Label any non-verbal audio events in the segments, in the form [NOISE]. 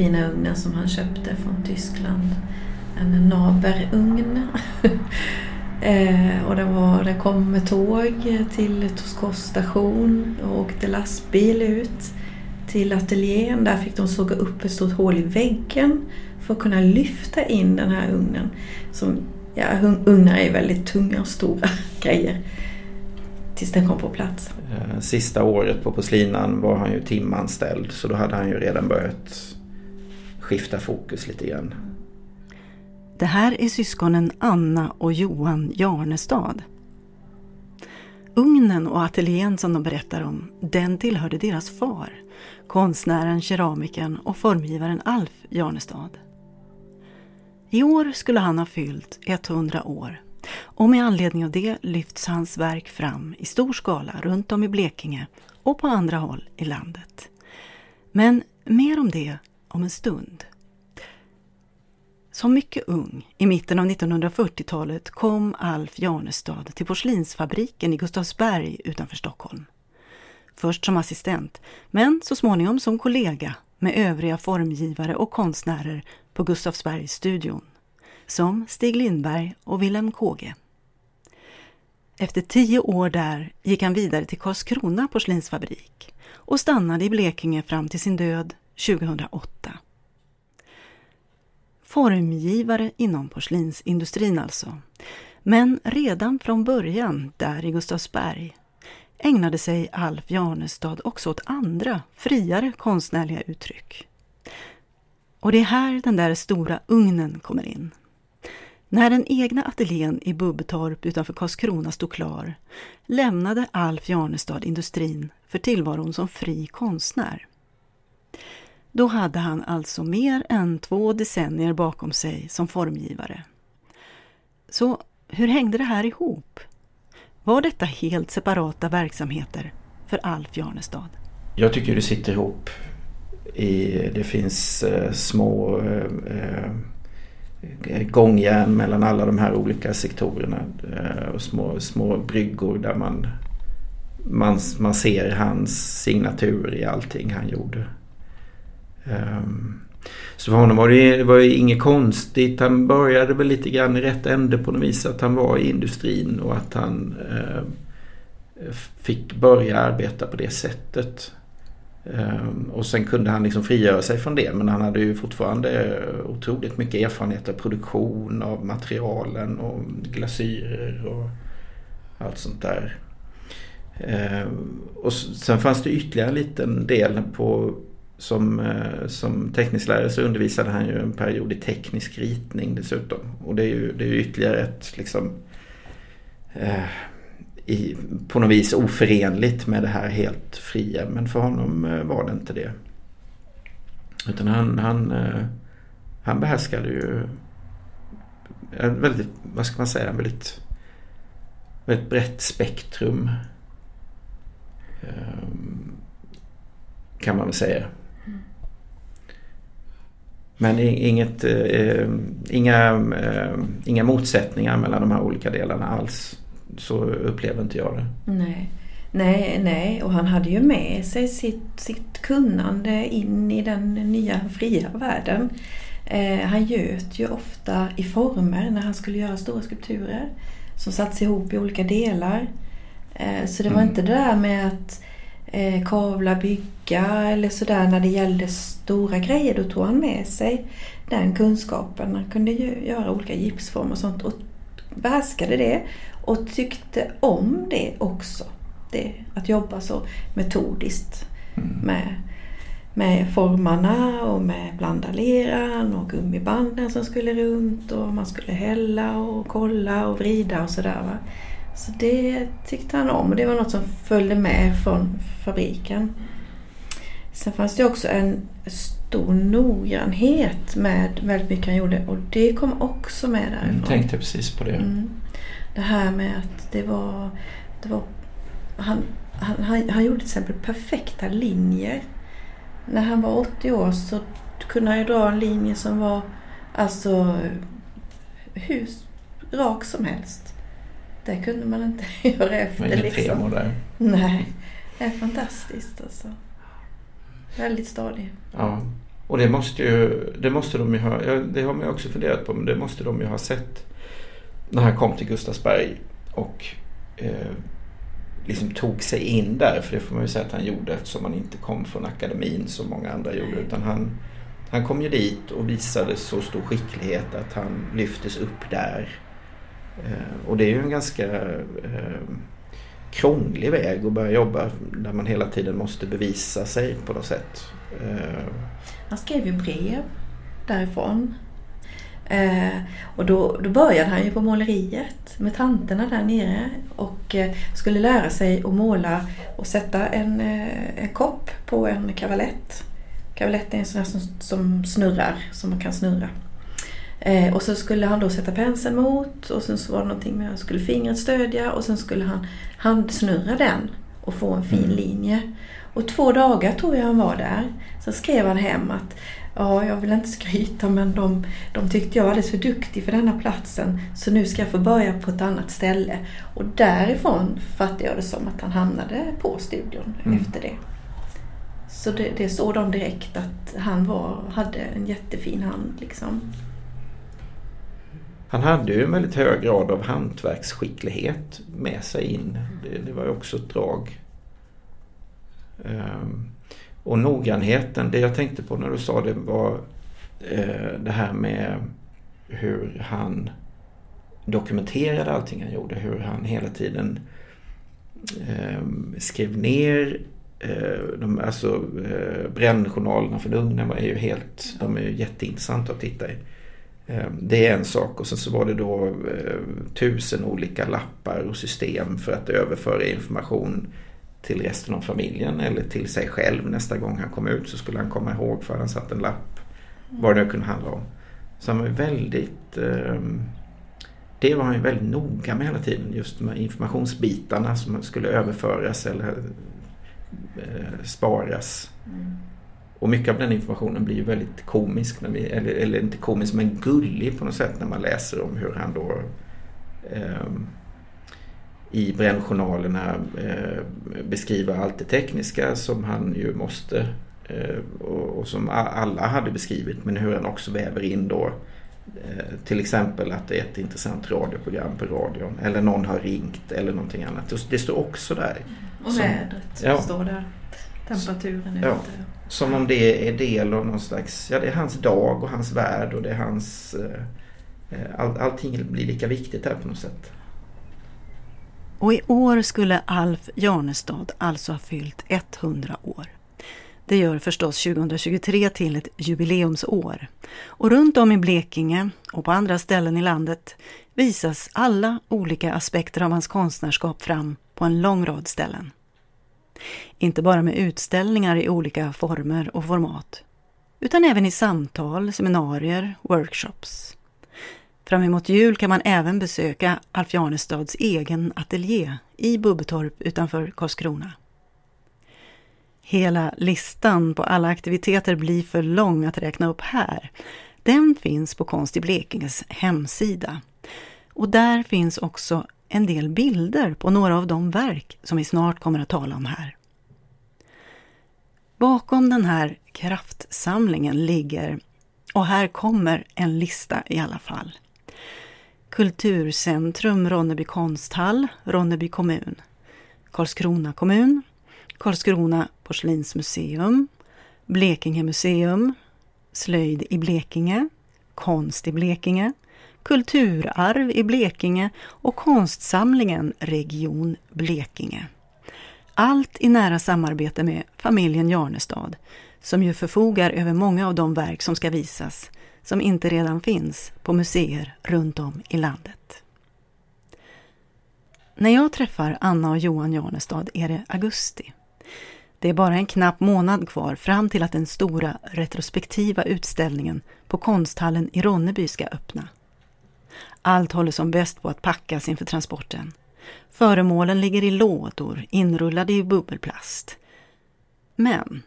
fina ugnen som han köpte från Tyskland. En Naber-ugn. [LAUGHS] Eh, och den, var, den kom med tåg till Toskos station och åkte lastbil ut till ateljén. Där fick de såga upp ett stort hål i väggen för att kunna lyfta in den här ugnen. Som, ja, ugnar är väldigt tunga och stora [LAUGHS] grejer. Tills den kom på plats. Eh, sista året på porslinan var han ju timanställd så då hade han ju redan börjat skifta fokus lite grann. Det här är syskonen Anna och Johan Jarnestad. Ugnen och ateljén som de berättar om, den tillhörde deras far, konstnären, keramikern och formgivaren Alf Jarnestad. I år skulle han ha fyllt 100 år och med anledning av det lyfts hans verk fram i stor skala runt om i Blekinge och på andra håll i landet. Men mer om det om en stund. Som mycket ung, i mitten av 1940-talet, kom Alf Janestad till porslinsfabriken i Gustavsberg utanför Stockholm. Först som assistent, men så småningom som kollega med övriga formgivare och konstnärer på Gustavsbergsstudion, som Stig Lindberg och Willem Kåge. Efter tio år där gick han vidare till Karlskrona porslinsfabrik och stannade i Blekinge fram till sin död 2008. Formgivare inom porslinsindustrin alltså. Men redan från början, där i Gustavsberg, ägnade sig Alf Jarnestad också åt andra, friare konstnärliga uttryck. Och det är här den där stora ugnen kommer in. När den egna ateljén i Bubbtorp utanför Karlskrona stod klar lämnade Alf Jarnestad industrin för tillvaron som fri konstnär. Då hade han alltså mer än två decennier bakom sig som formgivare. Så hur hängde det här ihop? Var detta helt separata verksamheter för Alf Jarnestad? Jag tycker det sitter ihop. I, det finns eh, små eh, eh gångjärn mellan alla de här olika sektorerna. Eh, och små, små bryggor där man, man, man ser hans signatur i allting han gjorde. Ehm, så för honom var det, det var ju inget konstigt. Han började väl lite grann i rätt ände på något vis. Att han var i industrin och att han ehm, fick börja arbeta på det sättet. Ehm, och sen kunde han liksom frigöra sig från det. Men han hade ju fortfarande otroligt mycket erfarenhet av produktion av materialen och glasyrer och allt sånt där. Och sen fanns det ytterligare en liten del på som, eh, som teknisk lärare så undervisade han ju en period i teknisk ritning dessutom. Och det är ju, det är ju ytterligare ett liksom eh, i, på något vis oförenligt med det här helt fria. Men för honom eh, var det inte det. Utan han, han, eh, han behärskade ju väldigt, vad ska man säga, väldigt, väldigt brett spektrum. Eh, kan man väl säga. Men inget, eh, inga, eh, inga motsättningar mellan de här olika delarna alls. Så upplever inte jag det. Nej. Nej, nej, och han hade ju med sig sitt, sitt kunnande in i den nya fria världen. Eh, han göt ju ofta i former när han skulle göra stora skulpturer som sattes ihop i olika delar. Eh, så det var mm. inte det där med att eh, kavla, bygga eller sådär när det gällde stora grejer. Då tog han med sig den kunskapen. Han kunde ju göra olika gipsformer och sånt och behärskade det och tyckte om det också. Det, att jobba så metodiskt mm. med, med formarna och med blandaleran och gummibanden som skulle runt och man skulle hälla och kolla och vrida och sådär. Så det tyckte han om och det var något som följde med från fabriken. Sen fanns det också en stor noggrannhet med väldigt mycket han gjorde och det kom också med mm, därifrån. Jag tänkte precis på det. Mm. Det här med att det var... Det var han, han, han, han gjorde till exempel perfekta linjer. När han var 80 år så kunde han ju dra en linje som var alltså hur rak som helst. Det kunde man inte [LAUGHS] göra efter. Inget liksom. där. Nej, det är fantastiskt alltså. Väldigt stadig. Ja. Och det måste ju, det måste de ju ha, det har man ju också funderat på, men det måste de ju ha sett när han kom till Gustavsberg och eh, liksom tog sig in där, för det får man ju säga att han gjorde eftersom han inte kom från akademin som många andra gjorde, utan han, han kom ju dit och visade så stor skicklighet att han lyftes upp där. Eh, och det är ju en ganska eh, krånglig väg att börja jobba där man hela tiden måste bevisa sig på något sätt. Eh, han skrev ju brev därifrån. Eh, och då, då började han ju på måleriet med tanterna där nere och eh, skulle lära sig att måla och sätta en, eh, en kopp på en kavalett. Kavalett är en sån här som, som snurrar, som man kan snurra. Eh, och så skulle han då sätta penseln mot och sen så var det någonting med att skulle fingret stödja och sen skulle han handsnurra den och få en fin mm. linje. Och två dagar tror jag han var där. Sen skrev han hem att ja, jag vill inte skryta men de, de tyckte jag var alldeles för duktig för denna platsen så nu ska jag få börja på ett annat ställe. Och därifrån fattade jag det som att han hamnade på studion mm. efter det. Så det, det såg de direkt att han var, hade en jättefin hand. Liksom. Han hade ju en väldigt hög grad av hantverksskicklighet med sig in. Det, det var ju också ett drag. Um, och noggrannheten, det jag tänkte på när du sa det var uh, det här med hur han dokumenterade allting han gjorde. Hur han hela tiden um, skrev ner eh, de, alltså, eh, brännjournalerna för Lugnen är ju helt, de är ju jätteintressanta att titta i. Ehm, det är en sak och sen så var det då eh, tusen olika lappar och system för att överföra information till resten av familjen eller till sig själv. Nästa gång han kom ut så skulle han komma ihåg för han satt en lapp. Vad det kunde handla om. Så han var väldigt ehm, det var han ju väldigt noga med hela tiden. Just de här informationsbitarna som skulle överföras eller eh, sparas. Mm. Och mycket av den informationen blir ju väldigt komisk, när vi, eller, eller inte komisk men gullig på något sätt när man läser om hur han då eh, i brännjournalerna eh, beskriver allt det tekniska som han ju måste eh, och, och, som alla hade beskrivit men hur han också väver in då eh, till exempel att det är ett intressant radioprogram på radion eller någon har ringt eller någonting annat. Det står också där. Och vädret ja, står där. Temperaturen ute. Ja. Som om det är del av någon slags, ja det är hans dag och hans värld och det är hans... Eh, eh, all, allting blir lika viktigt här på något sätt. Och i år skulle Alf Jarnestad alltså ha fyllt 100 år. Det gör förstås 2023 till ett jubileumsår. Och runt om i Blekinge och på andra ställen i landet visas alla olika aspekter av hans konstnärskap fram på en lång rad ställen. Inte bara med utställningar i olika former och format, utan även i samtal, seminarier, workshops. Fram emot jul kan man även besöka Alf Janestads egen ateljé i Bubbetorp utanför Karlskrona. Hela listan på alla aktiviteter blir för lång att räkna upp här. Den finns på Konst i Blekinges hemsida. Och där finns också en del bilder på några av de verk som vi snart kommer att tala om här. Bakom den här kraftsamlingen ligger, och här kommer en lista i alla fall. Kulturcentrum Ronneby konsthall, Ronneby kommun. Karlskrona kommun, Karlskrona porslinsmuseum, Blekinge museum, Slöjd i Blekinge, Konst i Blekinge, Kulturarv i Blekinge och konstsamlingen Region Blekinge. Allt i nära samarbete med familjen Jarnestad, som ju förfogar över många av de verk som ska visas, som inte redan finns på museer runt om i landet. När jag träffar Anna och Johan Jarnestad är det augusti. Det är bara en knapp månad kvar fram till att den stora retrospektiva utställningen på konsthallen i Ronneby ska öppna. Allt håller som bäst på att packas inför transporten. Föremålen ligger i lådor inrullade i bubbelplast. Men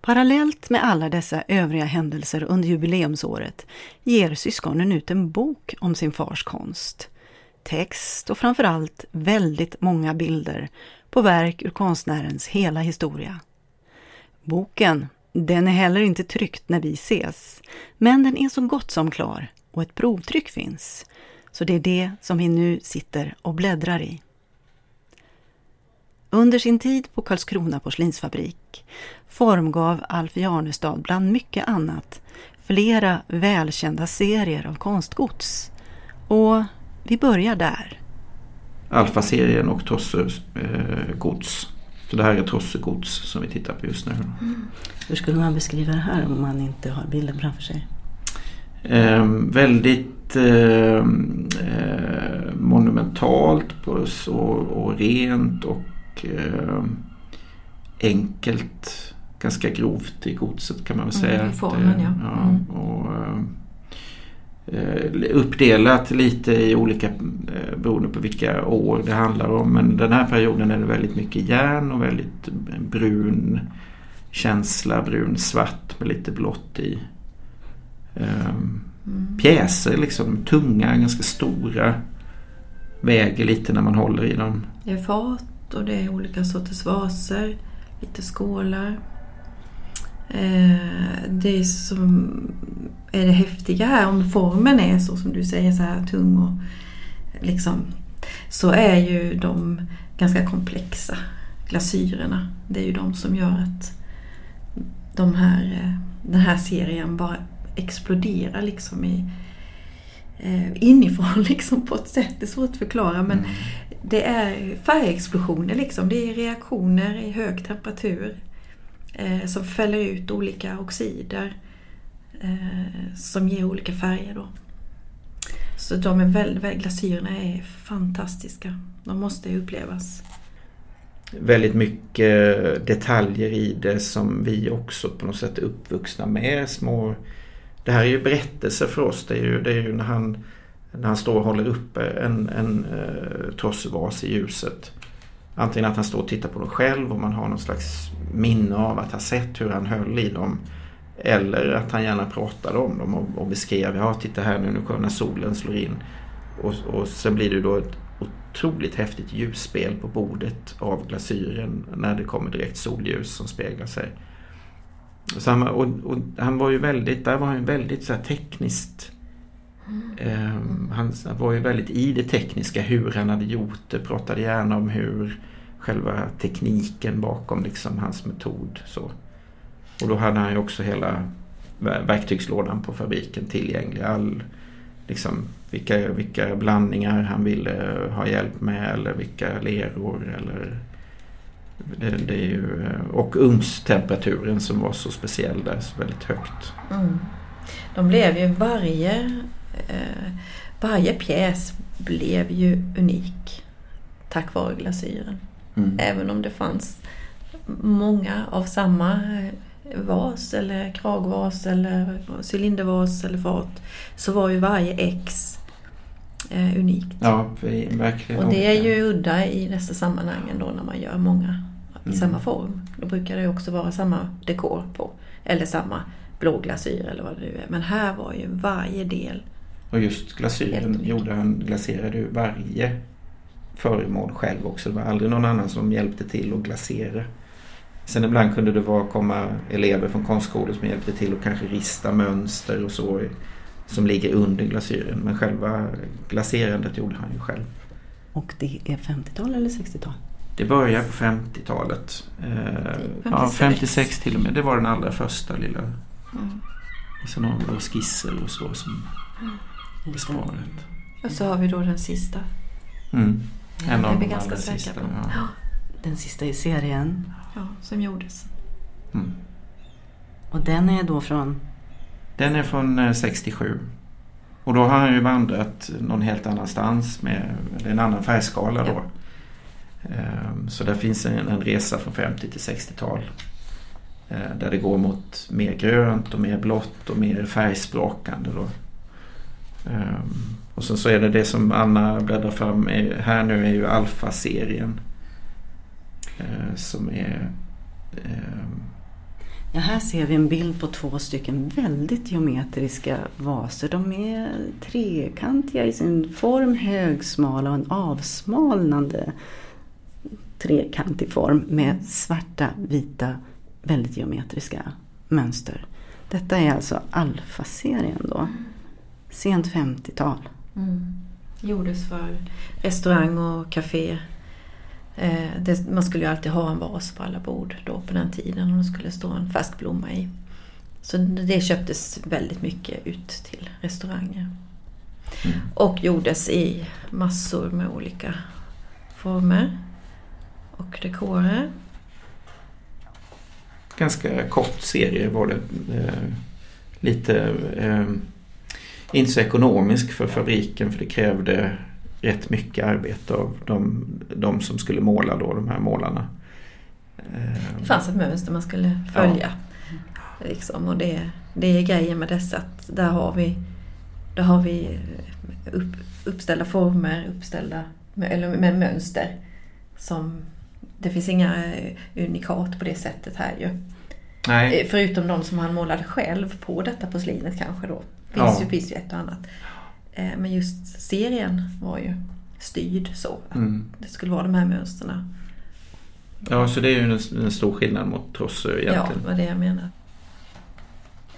parallellt med alla dessa övriga händelser under jubileumsåret ger syskonen ut en bok om sin fars konst. Text och framförallt väldigt många bilder på verk ur konstnärens hela historia. Boken Den är heller inte tryckt när vi ses, men den är så gott som klar och ett provtryck finns. Så det är det som vi nu sitter och bläddrar i. Under sin tid på Karlskrona porslinsfabrik formgav Alf Jarnestad bland mycket annat flera välkända serier av konstgods. Och vi börjar där. Alfa-serien och Tosses eh, gods. Så det här är Trosse gods som vi tittar på just nu. Mm. Hur skulle man beskriva det här om man inte har bilden framför sig? Eh, väldigt eh, monumentalt och, och rent och eh, enkelt. Ganska grovt i godset kan man väl säga. Mm, formen, ja. ja mm. och, eh, uppdelat lite i olika eh, beroende på vilka år det handlar om. Men den här perioden är det väldigt mycket järn och väldigt brun känsla, brun svart med lite blått i. Um, mm. Pjäser liksom, tunga, ganska stora. Väger lite när man håller i dem. Det är fat och det är olika sorters vaser, lite skålar. Eh, det som är det häftiga här, om formen är så som du säger, så här tung och liksom, så är ju de ganska komplexa glasyrerna. Det är ju de som gör att de här, eh, den här serien bara exploderar liksom i, eh, inifrån [LAUGHS] liksom på ett sätt. Det är svårt att förklara men mm det är färgexplosioner liksom. Det är reaktioner i hög temperatur eh, som fäller ut olika oxider eh, som ger olika färger. Då. Så de är väldigt, väldigt, glasyrerna är fantastiska. De måste upplevas. Väldigt mycket detaljer i det som vi också på något sätt är uppvuxna med. Små, det här är ju berättelser för oss. Det är ju, det är ju när han när han står och håller uppe en, en uh, trossvas i ljuset. Antingen att han står och tittar på dem själv och man har någon slags minne av att ha sett hur han höll i dem. Eller att han gärna pratade om dem och, och beskrev, ja titta här nu, nu när solen slår in. Och, och sen blir det då ett otroligt häftigt ljusspel på bordet av glasyren när det kommer direkt solljus som speglar sig. Så han, och, och han var ju väldigt, där var han väldigt så här tekniskt Mm. Han var ju väldigt i det tekniska, hur han hade gjort det, pratade gärna om hur själva tekniken bakom liksom hans metod. Så. Och då hade han ju också hela verktygslådan på fabriken tillgänglig. All, liksom, vilka, vilka blandningar han ville ha hjälp med eller vilka leror. Eller, det, det är ju, och ugnstemperaturen som var så speciell där, så väldigt högt. Mm. De blev ju varje eh, varje pjäs blev ju unik tack vare glasyren. Mm. Även om det fanns många av samma eh, vas eller kragvas eller cylindervas eller fat så var ju varje ex eh, unikt. Ja, verkligen. Och det är ju udda i dessa sammanhangen då när man gör många i mm. samma form. Då brukar det också vara samma dekor på. Eller samma blå glasyr eller vad det nu är. Men här var ju varje del och just glasyren gjorde han, glaserade ju varje föremål själv också. Det var aldrig någon annan som hjälpte till att glasera. Sen ibland kunde det vara komma elever från konstskolor som hjälpte till att kanske rista mönster och så som ligger under glasyren. Men själva glaserandet gjorde han ju själv. Och det är 50-tal eller 60-tal? Det börjar på 50-talet. Eh, ja, 56 till och med. Det var den allra första lilla. Mm. Och sen har vi skisser och så som mm besparet. Och så har vi då den sista. Mm. En av de allra sista. Ja. Den sista i serien. Ja, som gjordes. Mm. Och den är då från? Den är från 67. Eh, och då har han ju vandrat någon helt annanstans med en annan färgskala då. Ehm, så där finns en, en resa från 50 till 60-tal. Eh, där det går mot mer grönt och mer blått och mer färgsprakande. Då. Um, och sen så är det det som Anna bläddrar fram här nu är ju Alfa-serien. Uh, som är... Ja, här ser vi en bild på två stycken väldigt geometriska vaser. De är trekantiga i sin form, högsmala och en avsmalnande trekantig form med svarta, vita, väldigt geometriska mönster. Detta är alltså Alfa-serien då. Sent 50-tal. Mm. Gjordes för restaurang och café. Eh, det, man skulle ju alltid ha en vas på alla bord då på den tiden och det skulle stå en färsk blomma i. Så det köptes väldigt mycket ut till restauranger. Mm. Och gjordes i massor med olika former och dekorer. Ganska kort serie var det. Eh, lite eh, inte så ekonomisk för fabriken för det krävde rätt mycket arbete av de, de som skulle måla då, de här målarna. Det fanns ett mönster man skulle följa. Ja. Liksom, och det, det är grejen med dessa att där har vi, där har vi upp, uppställda former, uppställda eller med mönster. Som, det finns inga unikat på det sättet här ju. Nej. Eh, förutom de som han målade själv på detta porslinet kanske då. Finns, ja. ju, finns ju ett och annat. Eh, men just serien var ju styrd så. Mm. Det skulle vara de här mönstren. Ja, så det är ju en, en stor skillnad mot Trossö egentligen. Ja, det var det jag menar.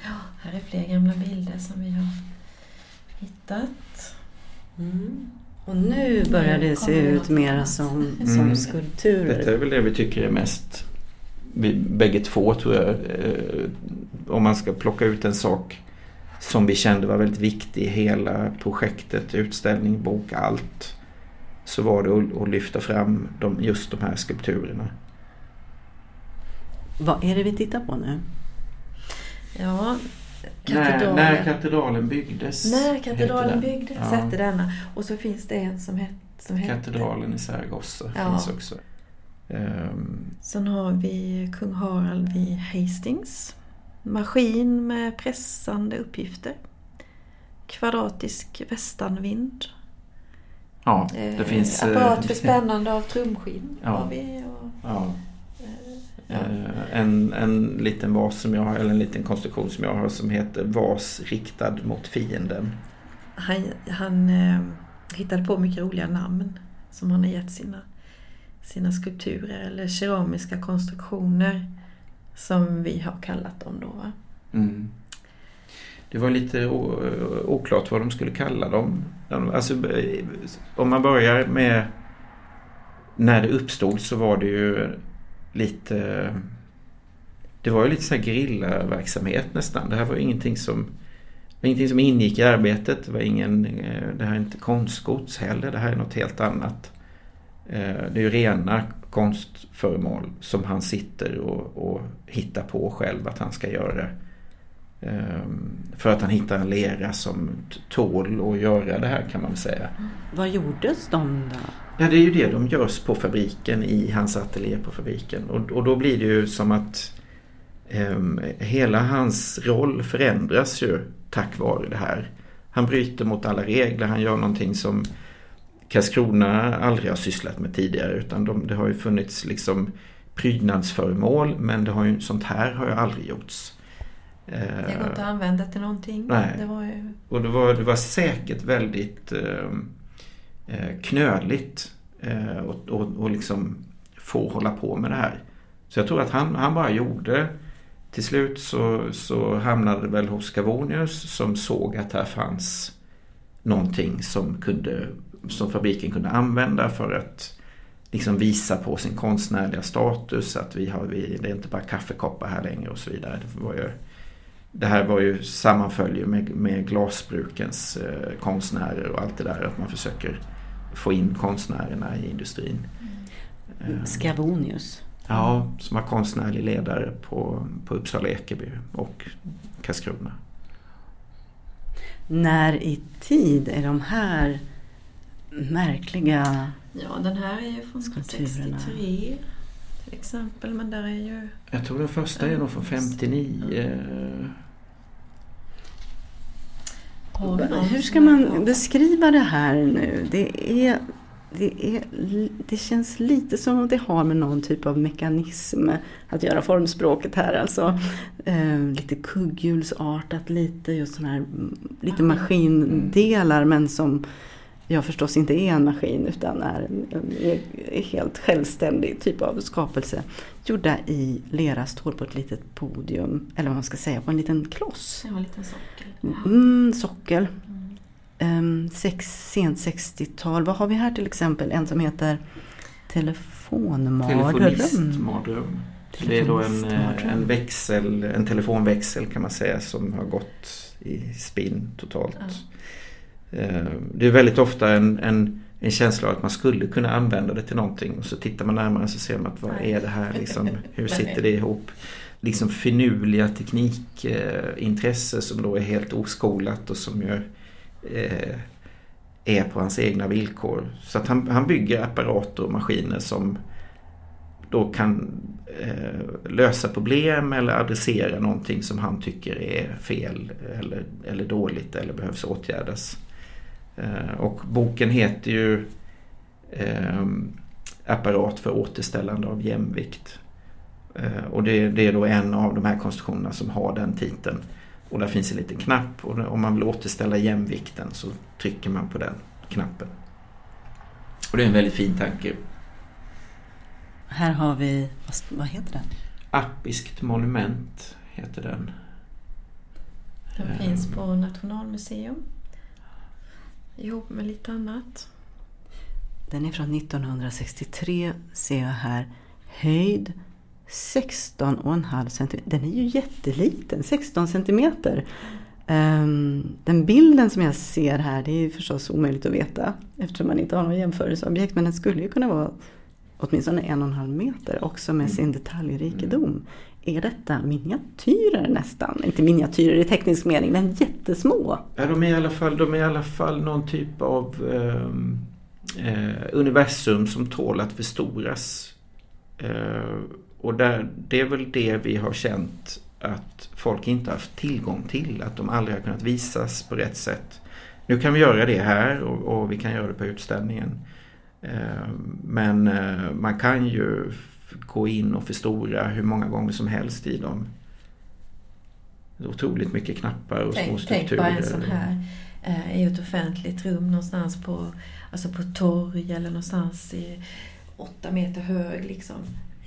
Ja, här är fler gamla bilder som vi har hittat. Mm. Och nu börjar det se ut mer som, som mm. skulpturer. Detta är väl det vi tycker är mest, vi bägge två tror jag, eh, om man ska plocka ut en sak som vi kände var väldigt viktig i hela projektet, utställning, bok, allt. Så var det att, lyfta fram de, just de här skulpturerna. Vad är det vi tittar på nu? Ja, katedralen. När, när katedralen byggdes. När katedralen byggdes ja. hette denna. Och så finns det en som, het, som Katedralen hette... i Saragossa ja. finns också. Um. Sen har vi kung Harald vid Hastings maskin med pressande uppgifter. Kvadratisk västanvind. Ja, det eh, finns... Apparat för [LAUGHS] spännande av trumskinn ja, har vi. Och, ja. Ja. Eh, en, en liten vas som jag har, eller en liten konstruktion som jag har som heter vas riktad mot fienden. Han, han eh, hittade på mycket roliga namn som han har gett sina, sina skulpturer eller keramiska konstruktioner. Som vi har kallat dem då. Va? Mm. Det var lite oklart vad de skulle kalla dem. Alltså, eh, om man börjar med när det uppstod så var det ju lite det var ju lite så här grillaverksamhet nästan. Det här var ingenting som ingenting som ingick i arbetet. Det, var ingen, eh, det här är inte konstgods heller. Det här är något helt annat. Eh, det är ju rena konstföremål som han sitter och, och hittar på själv att han ska göra. Ehm, för att han hittar en lera som tål att göra det här kan man säga. Vad gjordes de då? Ja det är ju det de görs på fabriken i hans ateljé på fabriken. Och, och då blir det ju som att um, hela hans roll förändras ju tack vare det här. Han bryter mot alla regler, han gör någonting som Karlskrona aldrig har sysslat med tidigare utan de, det har ju funnits liksom prydnadsföremål men det har ju, sånt här har ju aldrig gjorts. Det går inte att använda till någonting. Nej. Det var ju... Och det var, det var säkert väldigt ehm, eh, knöligt eh, och, och, och liksom få hålla på med det här. Så jag tror att han, han bara gjorde till slut så, så hamnade det väl hos Scavonius som såg att här fanns någonting som kunde som fabriken kunde använda för att liksom visa på sin konstnärliga status. Att vi har, vi, det är inte bara kaffekoppar här längre och så vidare. Det, var ju, det här var ju sammanföljer med, med glasbrukens eh, konstnärer och allt det där. Att man försöker få in konstnärerna i industrin. Mm. Scavonius. Ja, som var konstnärlig ledare på, på Uppsala Ekeby och Karlskrona. När i tid är de här märkliga Ja, den här är ju från 63 till exempel. Men där är ju... Jag tror den första är nog från 59. Hur ska man beskriva det här nu? Det, är, det, är, det känns lite som att det har med någon typ av mekanism att göra formspråket här. Alltså, eh, lite kugghjulsartat, lite just sån här, lite maskindelar men som jag förstås inte är en maskin utan är en, en helt självständig typ av skapelse. Gjorda i lera, står på ett litet podium, eller vad man ska säga, på en liten kloss. Ja, en liten sockel. Mm, sockel. Um, sex, sent 60-tal. Vad har vi här till exempel? En som heter Telefonmardröm. Telefonistmardröm. Det är då en, eh, en växel, en telefonväxel kan man säga som har gått i spinn totalt. Ja. Eh, det är väldigt ofta en, en, en, känsla av att man skulle kunna använda det till någonting och så tittar man närmare så ser man att vad är det här liksom, [LAUGHS] hur sitter det ihop? Liksom finurliga teknikintresse som då är helt oskolat och som gör eh, är på hans egna villkor. Så att han, han bygger apparater och maskiner som då kan eh, lösa problem eller adressera någonting som han tycker är fel eller, eller dåligt eller behövs åtgärdas. Eh, och boken heter ju eh, Apparat för återställande av jämvikt. Eh, och det, det, är då en av de här konstruktionerna som har den titeln. Och där finns en liten knapp och om man vill återställa jämvikten så trycker man på den knappen. Och det är en väldigt fin tanke. Här har vi, vad heter den? Appiskt monument heter den. Den finns på Nationalmuseum ihop med lite annat. Den är från 1963 ser jag här. Höjd 16,5 cm. Den är ju jätteliten, 16 cm. Ehm, den bilden som jag ser här, det är förstås omöjligt att veta eftersom man inte har något jämförelseobjekt. Men den skulle ju kunna vara åtminstone en och en halv meter också med sin detaljrikedom. Är detta miniatyrer nästan? Inte miniatyrer i teknisk mening, men jättesmå. Ja, de är i alla fall, de är i alla fall någon typ av eh, eh, universum som tål att förstoras. Eh, och där, det är väl det vi har känt att folk inte haft tillgång till, att de aldrig har kunnat visas på rätt sätt. Nu kan vi göra det här och, och vi kan göra det på utställningen. Eh, men eh, man kan ju gå in och förstora hur många gånger som helst i dem. Otroligt mycket knappar och tänk, små strukturer. Tänk bara en sån här i ett offentligt rum någonstans på, alltså på torg eller någonstans i åtta meter hög. Liksom.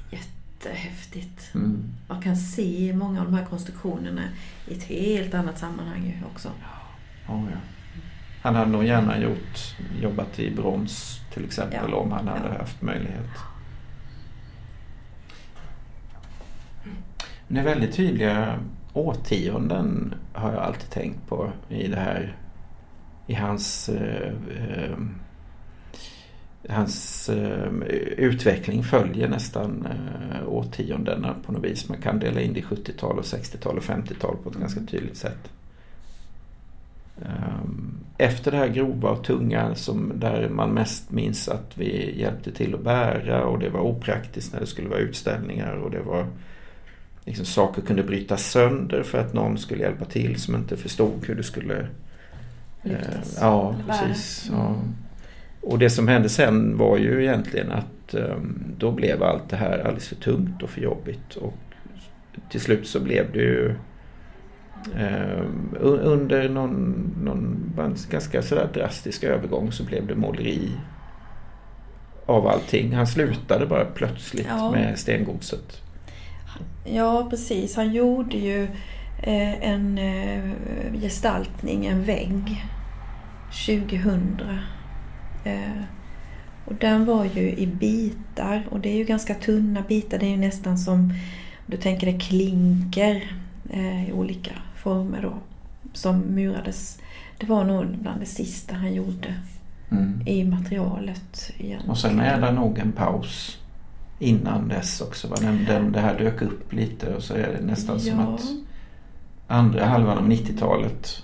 Jättehäftigt. Mm. Man kan se många av de här konstruktionerna i ett helt annat sammanhang också. Ja, ja. Han hade nog gärna gjort, jobbat i brons till exempel ja. om han hade ja. haft möjlighet. Det är väldigt tydliga årtionden har jag alltid tänkt på i det här. I hans, eh, eh, hans eh, utveckling följer nästan eh, årtiondena på något vis. Man kan dela in det i 70-tal och 60-tal och 50-tal på ett ganska tydligt sätt. Ehm, efter det här grova och tunga som där man mest minns att vi hjälpte till att bära och det var opraktiskt när det skulle vara utställningar och det var liksom saker kunde brytas sönder för att någon skulle hjälpa till som inte förstod hur det skulle. Eh, ja, precis. Ja. Och det som hände sen var ju egentligen att eh, då blev allt det här alldeles för tungt och för jobbigt och till slut så blev det ju eh, under någon, någon ganska sådär drastisk övergång så blev det måleri av allting. Han slutade bara plötsligt ja. med stengodset. Ja, precis. Han gjorde ju eh, en eh, gestaltning, en vägg, 2000. Eh, och den var ju i bitar och det är ju ganska tunna bitar. Det är ju nästan som, om du tänker dig klinker i olika former då. Som murades. Det var nog bland det sista han gjorde mm. i materialet. Igen. Och sen är det nog en paus innan dess också. Va? Den, den, det här dök upp lite och så är det nästan ja. som att andra halvan av 90-talet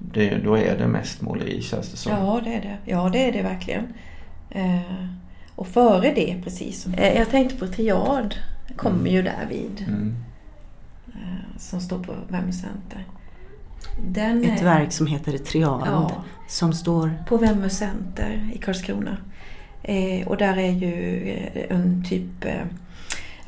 det, då är det mest måleri känns det som. Ja det är det, ja, det, är det verkligen. Eh, och före det precis. Eh, jag tänkte på triad. kommer mm. ju där vid. Mm. Eh, som står på Vemme Center. Den Ett är, verk som heter Triad. Ja, som står... På Vemme Center i Karlskrona. Eh, och där är ju eh, en typ eh,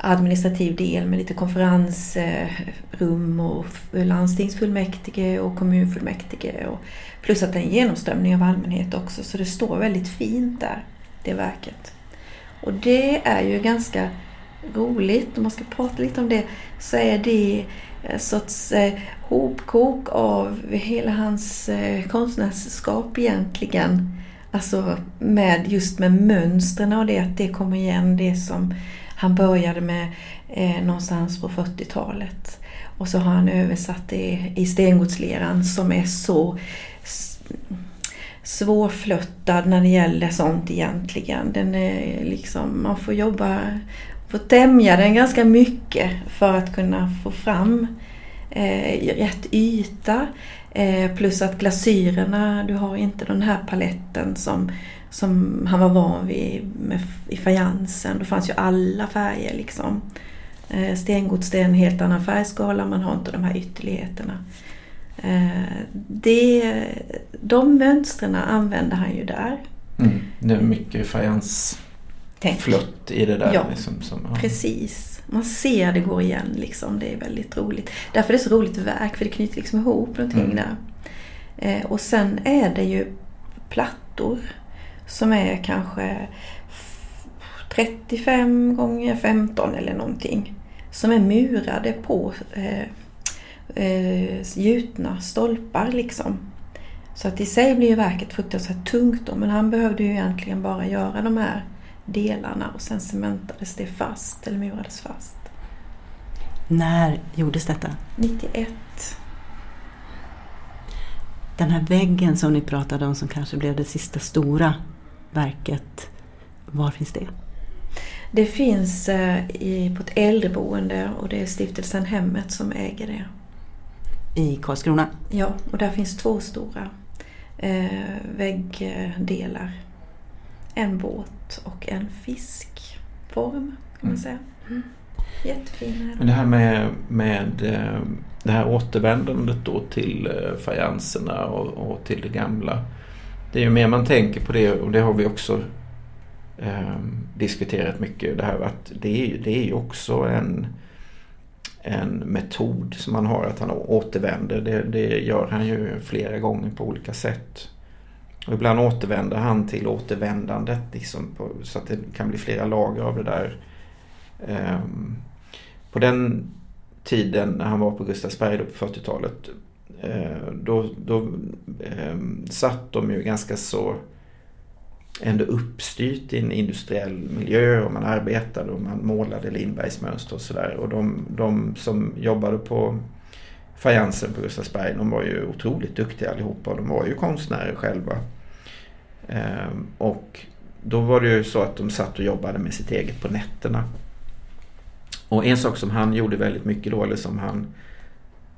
administrativ del med lite konferensrum och landstingsfullmäktige och kommunfullmäktige. Och plus att det är en genomströmning av allmänhet också så det står väldigt fint där, det verket. Och det är ju ganska roligt, om man ska prata lite om det, så är det en sorts eh, hopkok av hela hans eh, konstnärskap egentligen. Alltså med, just med mönstren och det, att det kommer igen, det som han började med eh, någonstans på 40-talet. Och så har han översatt det i stengodsleran som är så svårflöttad när det gäller sånt egentligen. Den är liksom, man får jobba, får tämja den ganska mycket för att kunna få fram eh, rätt yta. Eh, plus att glasyrerna, du har inte den här paletten som, som han var van vid med, i fajansen. Då fanns ju alla färger liksom. Eh, stengods det är en helt annan färgskala, man har inte de här ytterligheterna. Eh, det, de mönstren använder han ju där. Mm, det är mycket fajansflött i det där. Ja, liksom, som, ja. precis. Man ser det går igen liksom. Det är väldigt roligt. Därför är det så roligt verk, för det knyter liksom ihop någonting mm. där. Eh, och sen är det ju plattor som är kanske 35 gånger 15 eller någonting. Som är murade på eh, eh, gjutna stolpar liksom. Så att i sig blir ju verket fruktansvärt tungt då, men han behövde ju egentligen bara göra de här delarna och sen cementades det fast, eller murades fast. När gjordes detta? 91. Den här väggen som ni pratade om som kanske blev det sista stora verket, var finns det? Det finns eh, i, på ett äldreboende och det är stiftelsen Hemmet som äger det i Karlskrona. Ja, och där finns två stora eh, väggdelar. En båt och en fiskform kan man mm. säga. Mm. Jättefina. Men det här med, med eh, det här återvändandet då till eh, fajanserna och, och, till det gamla. Det är ju mer man tänker på det och det har vi också eh, diskuterat mycket. Det här att det är, det är ju också en en metod som han har att han återvänder. Det, det gör han ju flera gånger på olika sätt. Och ibland återvänder han till återvändandet liksom på, så att det kan bli flera lager av det där. Ehm, på den tiden när han var på Gustavsberg på 40-talet eh, då, då ehm, satt de ju ganska så ändå uppstyrt i en industriell miljö och man arbetade och man målade Lindbergs mönster och sådär. Och de, de som jobbade på fajansen på Gustavsberg de var ju otroligt duktiga allihopa och de var ju konstnärer själva. Ehm, och då var det ju så att de satt och jobbade med sitt eget på nätterna. Och en sak som han gjorde väldigt mycket då, eller som han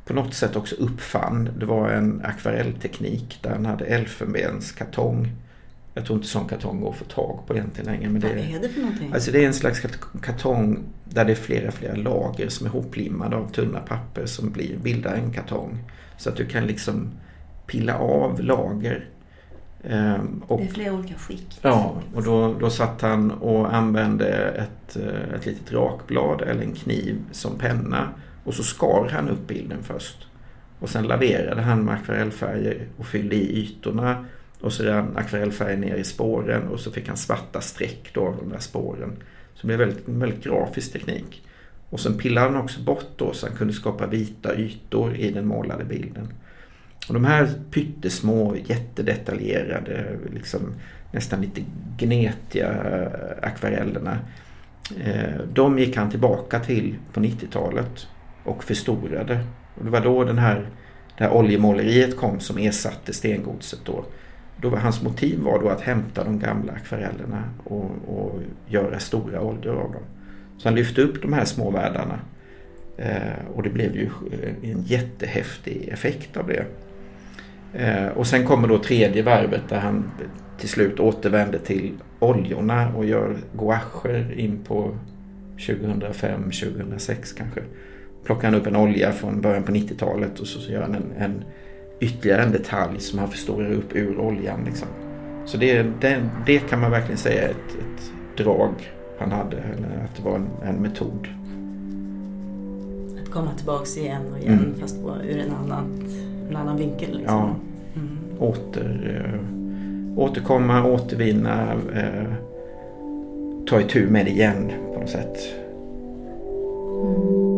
på något sätt också uppfann, det var en akvarellteknik där han hade elfenbenskartong jag tror inte sån kartong går att få tag på egentligen längre. Men Vad det, är det för någonting? Alltså det är en slags kartong där det är flera, flera lager som är hoplimmade av tunna papper som blir, bildar en kartong. Så att du kan liksom pilla av lager. Um, och, det är flera olika skikt. Ja, och då, då satt han och använde ett, eh, ett litet rakblad eller en kniv som penna. Och så skar han upp bilden först. Och sen laverade han med akvarellfärger och fyllde i ytorna och så rann akvarellfärgen ner i spåren och så fick han svarta streck då av de där spåren. Så det blev väldigt, en väldigt grafisk teknik. Och sen pillade han också bort då så han kunde skapa vita ytor i den målade bilden. Och de här pyttesmå, jättedetaljerade, liksom, nästan lite gnetiga eh, akvarellerna. Eh, de gick han tillbaka till på 90-talet och förstorade. Och det var då den här, det här oljemåleriet kom som ersatte stengodset då då var hans motiv var då att hämta de gamla akvarellerna och, och göra stora oljor av dem. Så han lyfte upp de här små världarna eh, och det blev ju en jättehäftig effekt av det. Eh, och sen kommer då tredje varvet där han till slut återvänder till oljorna och gör gouacher in på 2005-2006 kanske. Plockar han upp en olja från början på 90-talet och så gör han en, en ytterligare en detalj som han förstorar upp ur oljan. Liksom. Så det, det, det, kan man verkligen säga är ett, ett drag han hade. Eller att det var en, en metod. Att komma tillbaks igen och igen mm. fast på, ur en annan, en annan vinkel. Liksom. Ja. Mm. Åter, äh, återkomma, återvinna, äh, ta itu med det igen på något sätt. Mm.